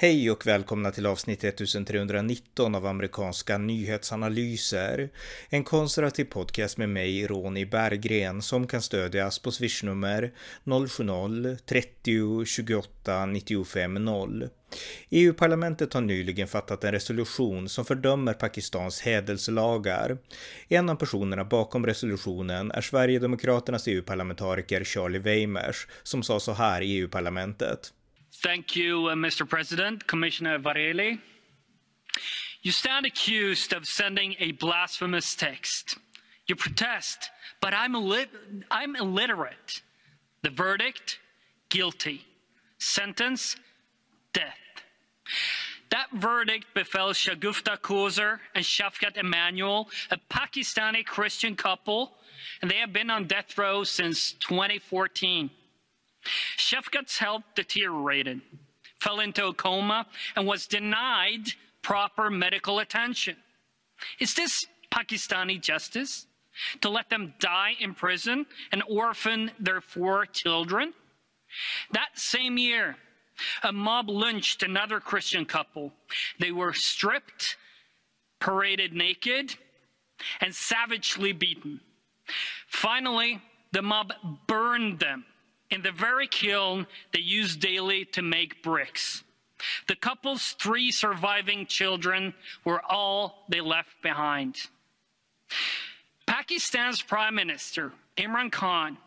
Hej och välkomna till avsnitt 1319 av amerikanska nyhetsanalyser. En konservativ podcast med mig, Ronny Berggren, som kan stödjas på swishnummer 070-30 28 95 0. EU-parlamentet har nyligen fattat en resolution som fördömer Pakistans hädelselagar. En av personerna bakom resolutionen är Sverigedemokraternas EU-parlamentariker Charlie Weimers som sa så här i EU-parlamentet. Thank you, uh, Mr. President, Commissioner Varela. You stand accused of sending a blasphemous text. You protest, but I'm, I'm illiterate. The verdict, guilty. Sentence, death. That verdict befell Shagufta Kozer and Shafkat Emanuel, a Pakistani Christian couple, and they have been on death row since 2014. Shefkat's health deteriorated, fell into a coma, and was denied proper medical attention. Is this Pakistani justice? To let them die in prison and orphan their four children? That same year, a mob lynched another Christian couple. They were stripped, paraded naked, and savagely beaten. Finally, the mob burned them in the very kiln they use daily to make bricks. The couple's three surviving children were all they left behind. Pakistan's Prime Minister, Imran Khan,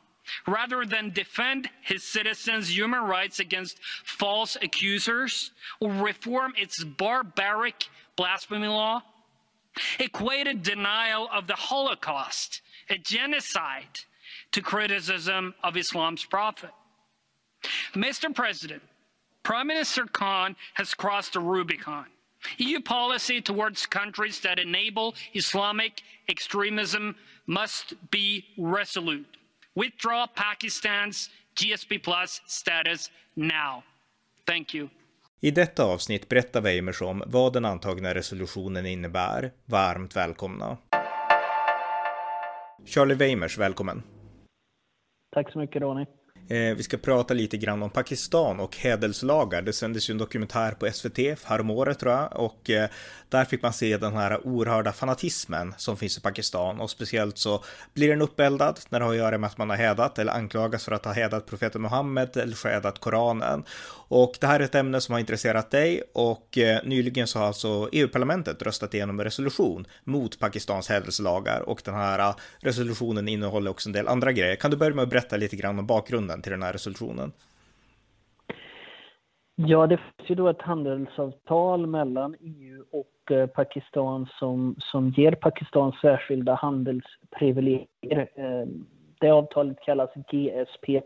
rather than defend his citizens' human rights against false accusers or reform its barbaric blasphemy law, equated denial of the Holocaust, a genocide, to criticism of Islam's prophet. Mr. President, Prime Minister Khan has crossed the Rubicon. EU policy towards countries that enable Islamic extremism must be resolute. Withdraw Pakistan's GSP plus status now. Thank you. I detta avsnitt berättar Weimers om vad den antagna resolutionen innebär. Varmt välkomna. Charlie Weimers, välkommen. Tack så mycket Ronny. Eh, vi ska prata lite grann om Pakistan och hädelslagar. Det sändes ju en dokumentär på SVT häromåret tror jag och eh, där fick man se den här oerhörda fanatismen som finns i Pakistan och speciellt så blir den uppeldad när det har att göra med att man har hädat eller anklagas för att ha hädat profeten Muhammed eller hädat Koranen. Och det här är ett ämne som har intresserat dig och eh, nyligen så har alltså EU-parlamentet röstat igenom en resolution mot Pakistans hädelselagar och den här eh, resolutionen innehåller också en del andra grejer. Kan du börja med att berätta lite grann om bakgrunden till den här resolutionen? Ja, det finns ju då ett handelsavtal mellan EU och eh, Pakistan som, som ger Pakistan särskilda handelsprivilegier. Eh, det avtalet kallas GSP+.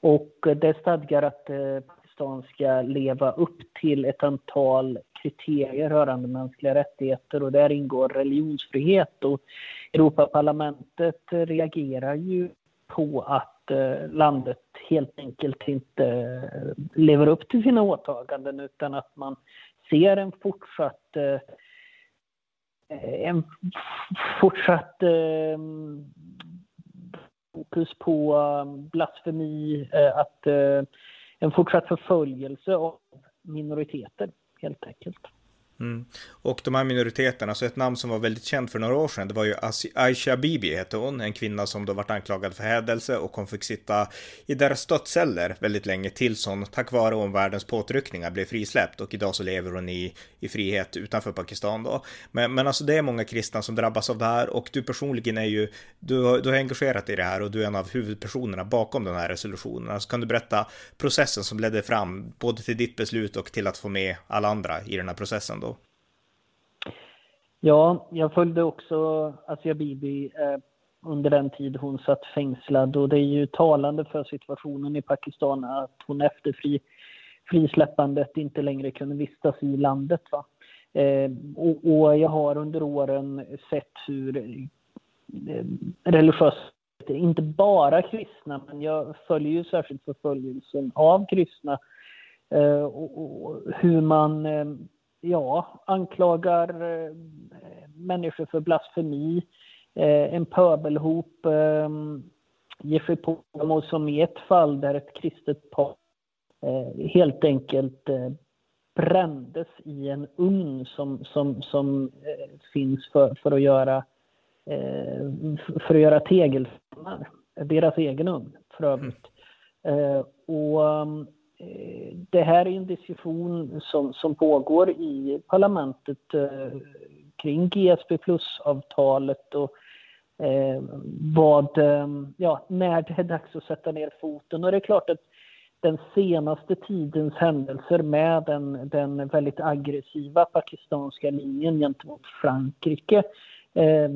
Och eh, det stadgar att Pakistan ska leva upp till ett antal kriterier rörande mänskliga rättigheter och där ingår religionsfrihet. Och Europaparlamentet reagerar ju på att landet helt enkelt inte lever upp till sina åtaganden utan att man ser en fortsatt eh, en fortsatt eh, fokus på eh, blasfemi, att en fortsatt förföljelse av minoriteter helt enkelt. Mm. Och de här minoriteterna, så ett namn som var väldigt känt för några år sedan, det var ju Aisha Bibi hette hon, en kvinna som då vart anklagad för hädelse och hon fick sitta i deras dödsceller väldigt länge tills hon tack vare omvärldens påtryckningar blev frisläppt och idag så lever hon i, i frihet utanför Pakistan då. Men, men alltså det är många kristna som drabbas av det här och du personligen är ju, du, du har engagerat dig i det här och du är en av huvudpersonerna bakom den här resolutionen. Alltså kan du berätta processen som ledde fram både till ditt beslut och till att få med alla andra i den här processen då? Ja, jag följde också Asia Bibi eh, under den tid hon satt fängslad och det är ju talande för situationen i Pakistan att hon efter fri, frisläppandet inte längre kunde vistas i landet. Va? Eh, och, och, jag har under åren sett hur eh, religiösa, inte bara kristna, men jag följer ju särskilt förföljelsen av kristna eh, och, och, hur man eh, ja, anklagar eh, människor för blasfemi, eh, en pöbelhop eh, ger sig på som i ett fall där ett kristet par helt enkelt brändes i en ugn som, som, som finns för, för att göra för att göra tegelstenar. Deras egen ugn för övrigt. Mm. och Eh, det här är en diskussion som, som pågår i parlamentet eh, kring GSP plus-avtalet och eh, vad, eh, ja, när det är dags att sätta ner foten. Och det är klart att den senaste tidens händelser med den, den väldigt aggressiva pakistanska linjen gentemot Frankrike eh,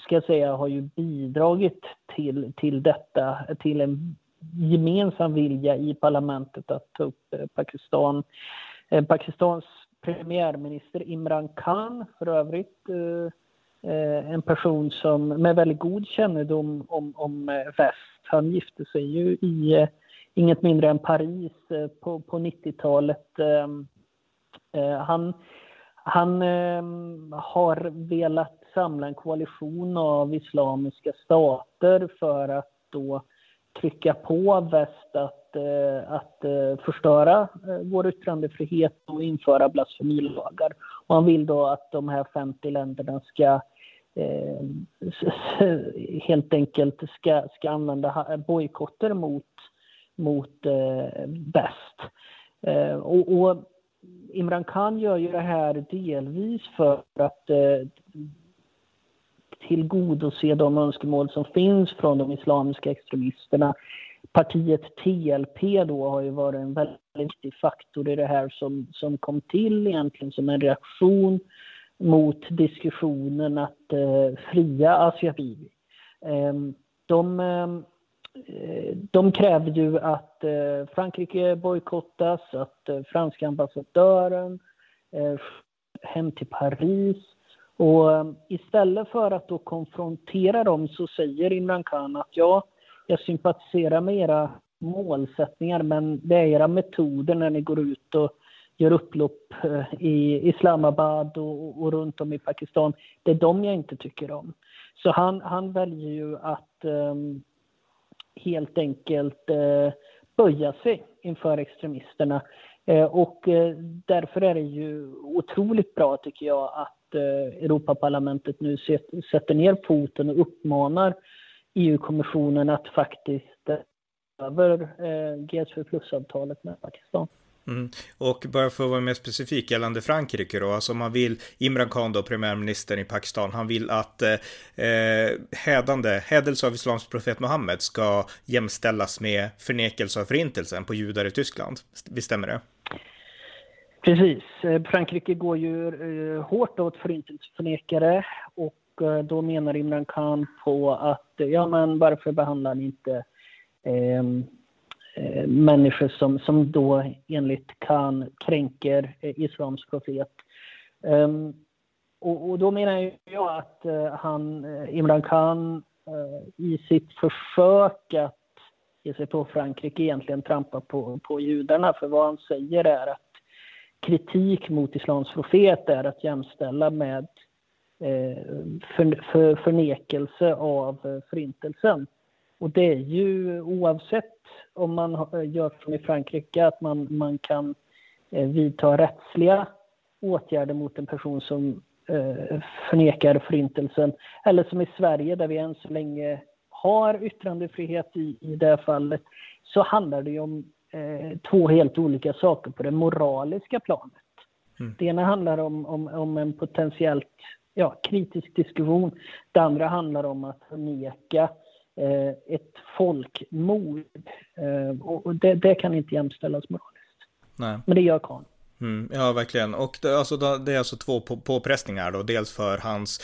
ska jag säga har ju bidragit till, till detta, till en gemensam vilja i parlamentet att ta upp eh, Pakistan. Eh, Pakistans premiärminister Imran Khan för övrigt eh, en person som med väldigt god kännedom om, om väst. Han gifte sig ju i inget mindre än Paris på, på 90-talet. Ehm, han, han ehm, har velat samla en koalition av islamiska stater för att då trycka på väst att, eh, att eh, förstöra eh, vår yttrandefrihet och införa blasfemilagar. Och han vill då att de här 50 länderna ska eh, helt enkelt ska, ska använda bojkotter mot, mot eh, väst. Eh, och, och, Imran Khan gör ju det här delvis för att eh, tillgodose de önskemål som finns från de islamiska extremisterna. Partiet TLP då har ju varit en väldigt viktig faktor i det här som, som kom till egentligen som en reaktion mot diskussionen att eh, fria Asia Bibi. Eh, de, eh, de kräver ju att eh, Frankrike bojkottas, att eh, franska ambassadören eh, hem till Paris. Och ehm, istället för att då konfrontera dem så säger Imran Khan att ja, jag sympatiserar med era målsättningar men det är era metoder när ni går ut och gör upplopp eh, i Islamabad och, och, runt om i Pakistan. Det är de jag inte tycker om. Så han, han väljer ju att um, helt enkelt uh, böja sig inför extremisterna. Uh, och uh, därför är det ju otroligt bra, tycker jag, att Eh, Europaparlamentet nu sätter ner foten och uppmanar EU-kommissionen att faktiskt över eh, GSF plus-avtalet med Pakistan. Mm. Och bara för att vara mer specifik gällande Frankrike då, alltså man vill, Imran Khan då, premiärministern i Pakistan, han vill att eh, eh hädande, hädelse av islams profet Muhammed ska jämställas med förnekelse av förintelsen på judar i Tyskland. Visst stämmer det? Precis. Eh, Frankrike går ju eh, hårt åt förintelseförnekare och eh, då menar Imran Khan på att eh, ja men varför behandlar ni inte ehm, eh, människor som, som då enligt Khan kränker eh, islams profet. Eh, och, och, då menar jag att eh, han, Imran Khan eh, i sitt försök att ge sig på Frankrike egentligen trampar på, på judarna. För vad han säger är att kritik mot islams profet är att jämställa med eh, för, för, förnekelse av eh, förintelsen. Och det är ju oavsett om man eh, gör som i Frankrike, att man, man kan vidta rättsliga åtgärder mot en person som förnekar förintelsen. Eller som i Sverige där vi än så länge har yttrandefrihet i, i det fallet, så handlar det ju om eh, två helt olika saker på det moraliska planet. Mm. Det ena handlar om, om, om en potentiellt ja, kritisk diskussion. Det andra handlar om att förneka Eh, ett folkmord. Eh, och det, det, kan inte jämställas moraliskt. Nej. Men det gör Khan. Mm, ja, verkligen. Och det, alltså, det är alltså två på, påpressningar då. Dels för hans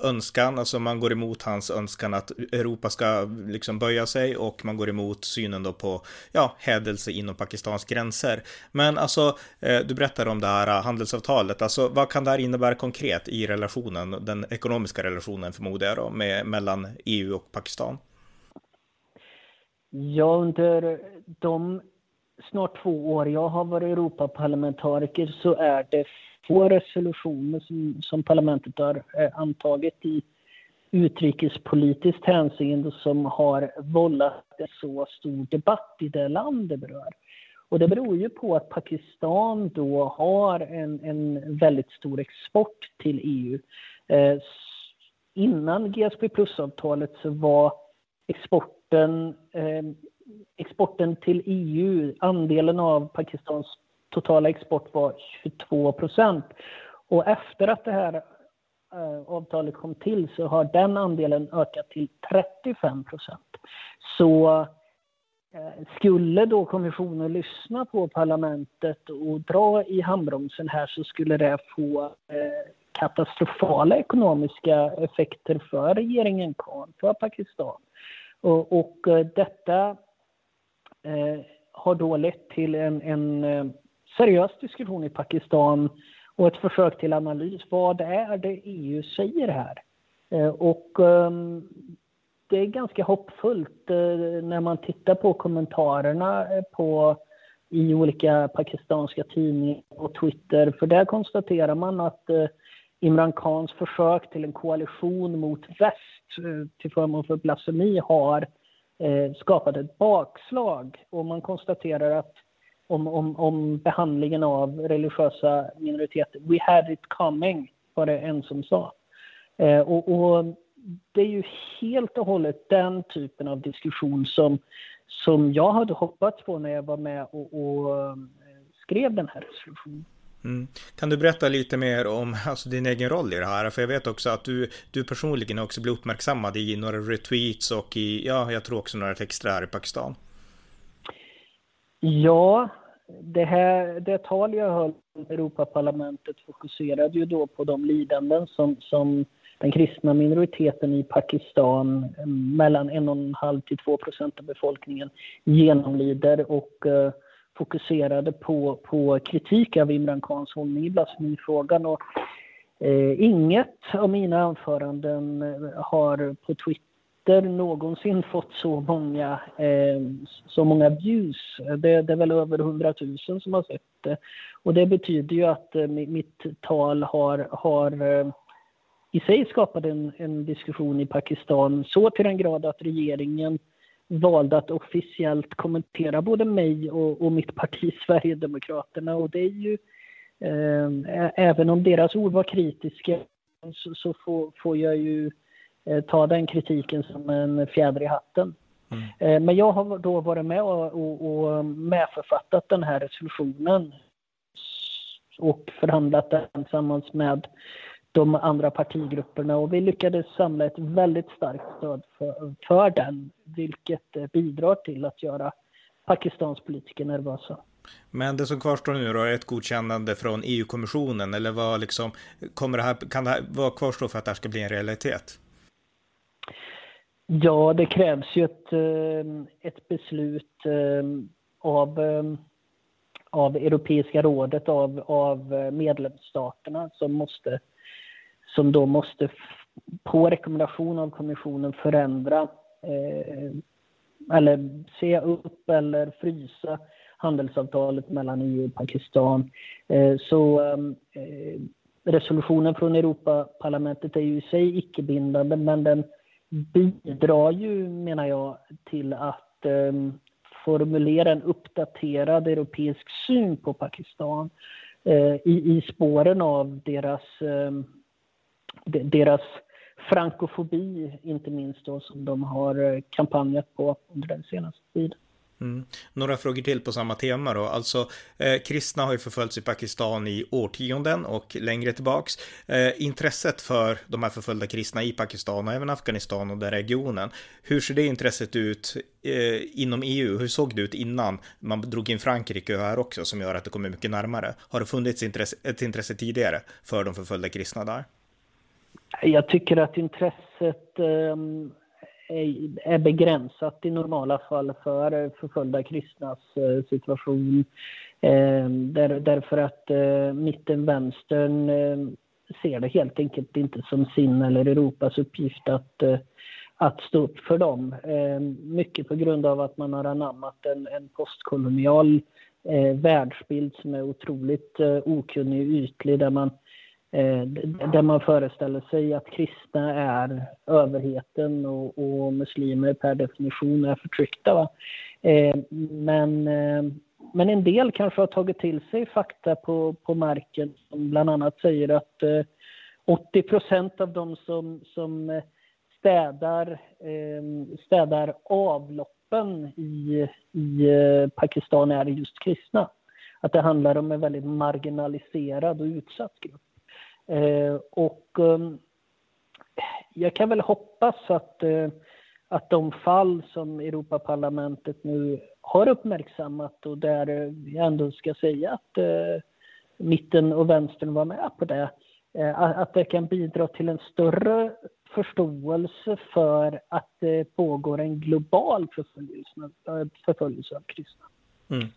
önskan, alltså man går emot hans önskan att Europa ska liksom böja sig och man går emot synen då på, ja, hädelse inom Pakistans gränser. Men alltså, eh, du berättar om det här eh, handelsavtalet. Alltså, vad kan det här innebära konkret i relationen, den ekonomiska relationen förmodar jag då, med, mellan EU och Pakistan? Ja, under de snart två år jag har varit Europaparlamentariker så är det få resolutioner som, som parlamentet har eh, antagit i utrikespolitiskt hänseende som har vållat en så stor debatt i det land det berör. Och det beror ju på att Pakistan då har en, en väldigt stor export till EU. Eh, innan GSP plus-avtalet så var exporten, eh, exporten till EU, andelen av Pakistans totala export var 22 procent. Och efter att det här eh, avtalet kom till så har den andelen ökat till 35 procent. Så eh, skulle då kommissionen lyssna på parlamentet och dra i handbromsen här så skulle det få eh, katastrofala ekonomiska effekter för regeringen Khan, för Pakistan. Och, och detta Eh, har då lett till en, en eh, seriös diskussion i Pakistan och ett försök till analys. Vad är det EU säger här? Eh, och ehm, det är ganska hoppfullt när man tittar på kommentarerna på, i olika pakistanska tidningar och Twitter. För där konstaterar man att Imran Khans försök till en koalition mot väst till förmån för blasfemi har Eh, skapade ett bakslag. Och man konstaterar att om, om, om behandlingen av religiösa minoriteter. We had it coming, var det en som sa. Eh, och, och, det är ju helt och hållet den typen av diskussion som, som jag hade hoppats på när jag var med och, och eh, skrev den här resolutionen. Mm. Kan du berätta lite mer om alltså, din egen roll i det här? För jag vet också att du, du personligen också blir uppmärksammad i några retweets och i, ja, jag tror också några texter här i Pakistan. Ja, det, här, det tal jag höll i Europaparlamentet fokuserade ju då på de lidanden som, som den kristna minoriteten i Pakistan, mm, mellan 1,5 till 2 procent av befolkningen, genomlider och eh, fokuserade på, på kritik av Imran Khans hållning i blasfemifrågan. Alltså Och, eh, inget av mina anföranden eh, har på Twitter någonsin fått så många, eh, så många views. Det, det, är väl över 100 000 som har sett det. Och det betyder ju att eh, mitt tal har, har eh, i sig skapat en, en, diskussion i Pakistan så till den grad att regeringen valde att officiellt kommentera både mig och, och mitt parti Sverigedemokraterna. Och det är ju, eh, även om deras ord var kritiska så, så får, får jag ju Eh, ta den kritiken som en fjäder i hatten. Mm. Eh, men jag har då varit med och, och, och medförfattat den här resolutionen och förhandlat den tillsammans med de andra partigrupperna och vi lyckades samla ett väldigt starkt stöd för, för den, vilket bidrar till att göra Pakistans politiker nervösa. Men det som kvarstår nu då är ett godkännande från EU-kommissionen eller vad liksom kommer det här, kan det här, vad kvarstår för att det här ska bli en realitet? Ja, det krävs ju ett, eh, ett beslut eh, av, eh, av Europeiska rådet, av, av medlemsstaterna som, måste, som då måste på rekommendation av kommissionen förändra eh, eller se upp eller frysa handelsavtalet mellan EU och Pakistan. Eh, så eh, resolutionen från Europaparlamentet är ju i sig icke-bindande men den bidrar ju, menar jag, till att eh, formulera en uppdaterad europeisk syn på Pakistan eh, i, i spåren av deras, eh, deras frankofobi, inte minst då, som de har eh, kampanjat på under den senaste tiden. Mm. Några frågor till på samma tema då. Alltså, eh, kristna har ju förföljts i Pakistan i årtionden och längre tillbaks. Eh, intresset för de här förföljda kristna i Pakistan och även Afghanistan och den regionen. Hur ser det intresset ut eh, inom EU? Hur såg det ut innan man drog in Frankrike här också som gör att det kommer mycket närmare? Har det funnits intresse, ett intresse tidigare för de förföljda kristna där? Jag tycker att intresset ehm, är begränsat i normala fall för eh, förföljda kristnas eh, situation. Ehm, därför att eh, mitten-vänstern ehm, ser det helt enkelt inte som sin eller Europas uppgift att, att stå upp för dem. Mycket på grund av att man har anammat en, en postkolonial världsbild som är otroligt okunnig och ytlig där man Eh, där man föreställer sig att kristna är överheten och, och muslimer per definition är förtryckta. Va? Eh, men eh, men en del kanske har tagit till sig fakta på, på marken som bland annat säger att eh, 80 procent av de som, som eh, städar, eh, städar avloppen i, i eh, Pakistan är just kristna. Att det handlar om en väldigt marginaliserad och utsatt grupp. Eh, och ehm, jag kan väl hoppas att, eh, att de fall som Europaparlamentet nu har uppmärksammat och där eh, jag ändå ska säga att eh, mitten och vänstern var med på det, eh, att det kan bidra till en större förståelse för att det pågår en global förföljelse, eh, förföljelse av kristna. Mm.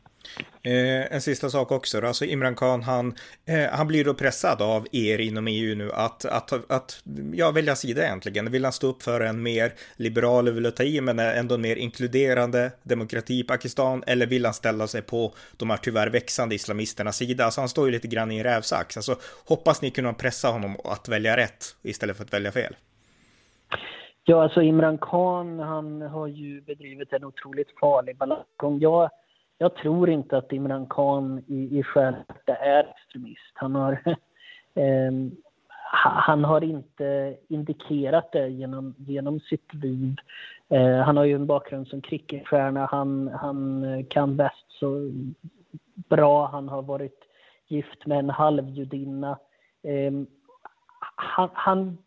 Eh, en sista sak också då, alltså Imran Khan, han, eh, han blir då pressad av er inom EU nu att, att, att ja, välja sida egentligen. Vill han stå upp för en mer liberal, vill ta i, men ändå en mer inkluderande demokrati i Pakistan, eller vill han ställa sig på de här tyvärr växande islamisternas sida? Alltså han står ju lite grann i en rävsax. Alltså hoppas ni kunna pressa honom att välja rätt istället för att välja fel. Ja, alltså Imran Khan, han har ju bedrivit en otroligt farlig balansgång. Jag jag tror inte att Imran Khan i, i själva är extremist. Han har, eh, han har inte indikerat det genom, genom sitt liv. Eh, han har ju en bakgrund som cricketstjärna. Han, han eh, kan bäst så bra. Han har varit gift med en halvjudinna. Eh, han, han,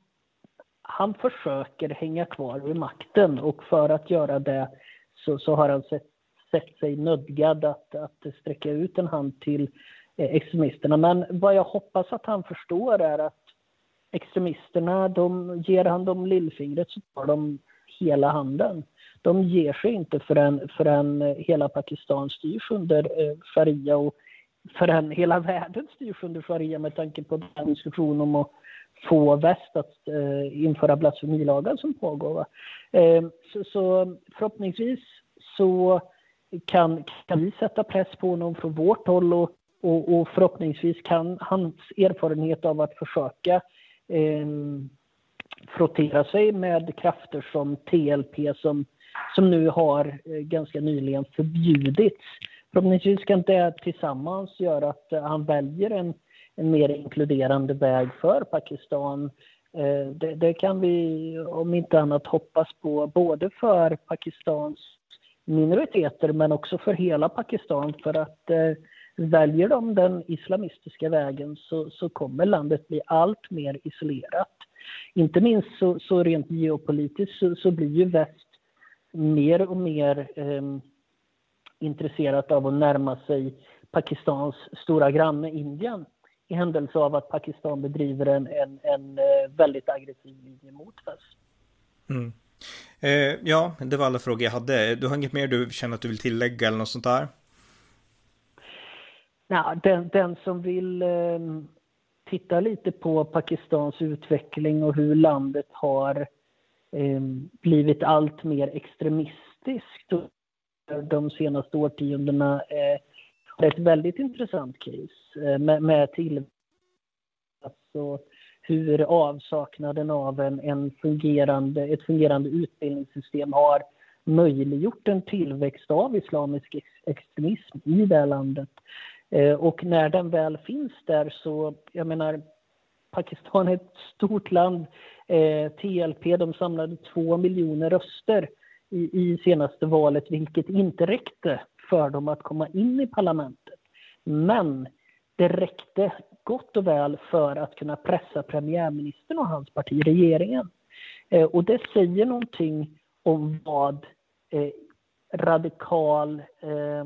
han försöker hänga kvar vid makten och för att göra det så, så har han sett sett sig nödgad att, att sträcka ut en hand till eh, extremisterna. Men vad jag hoppas att han förstår är att extremisterna, de, ger han dem lillfingret så tar de hela handen. De ger sig inte förrän, förrän hela Pakistan styrs under eh, sharia och förrän hela världen styrs under sharia med tanke på den diskussion om att få väst att eh, införa blasfemilagar som pågår. Eh, så, så förhoppningsvis så kan, kan vi sätta press på honom från vårt håll och, och, och förhoppningsvis kan hans erfarenhet av att försöka eh, frottera sig med krafter som TLP som, som nu har eh, ganska nyligen förbjudits. Förhoppningsvis kan det tillsammans göra att han väljer en, en mer inkluderande väg för Pakistan. Eh, det, det, kan vi om inte annat hoppas på, både för Pakistans minoriteter men också för hela Pakistan för att eh, väljer de den islamistiska vägen så, så kommer landet bli allt mer isolerat. Inte minst så, så rent geopolitiskt så, så, blir ju väst mer och mer eh, intresserat av att närma sig Pakistans stora granne Indien i händelse av att Pakistan bedriver en, en, en eh, väldigt aggressiv linje mot väst. Mm. Eh, ja, det var alla frågor jag hade. Du har inget mer du känner att du vill tillägga eller något sånt där? Nej, den, den som vill eh, titta lite på Pakistans utveckling och hur landet har eh, blivit allt mer extremistiskt de senaste årtiondena eh, är ett väldigt intressant case eh, med, med tillväxt alltså, hur avsaknaden av en, en fungerande, ett fungerande utbildningssystem har möjliggjort en tillväxt av islamisk extremism i det här landet. Eh, och när den väl finns där så, jag menar, Pakistan är ett stort land. Eh, TLP de samlade två miljoner röster i, i senaste valet, vilket inte räckte för dem att komma in i parlamentet. Men det räckte gott och väl för att kunna pressa premiärministern och hans parti, regeringen. Eh, och det säger någonting om vad eh, radikal, eh,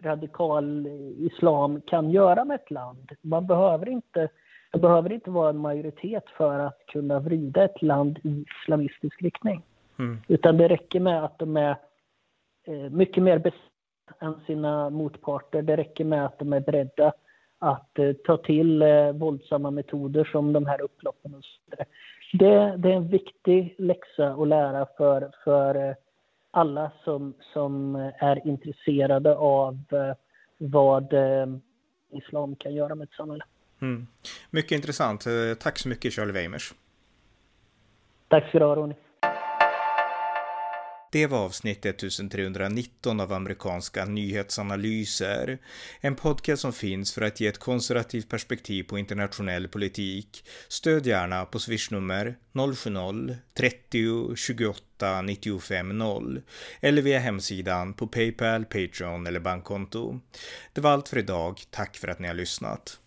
radikal islam kan göra med ett land. Man behöver inte, det behöver inte vara en majoritet för att kunna vrida ett land i islamistisk riktning. Mm. Utan det räcker med att de är eh, mycket mer bestämda än sina motparter. Det räcker med att de är beredda att eh, ta till eh, våldsamma metoder som de här upploppen. Och så det, det är en viktig läxa att lära för, för eh, alla som, som är intresserade av vad islam kan göra med ett samhälle. Mm. Mycket intressant. Tack så mycket Charlie Weimers. Tack ska du ha Ronny. Det var avsnitt 1319 av amerikanska nyhetsanalyser. En podcast som finns för att ge ett konservativt perspektiv på internationell politik. Stöd gärna på swishnummer 070-30 28 95 0 eller via hemsidan på Paypal, Patreon eller bankkonto. Det var allt för idag. Tack för att ni har lyssnat.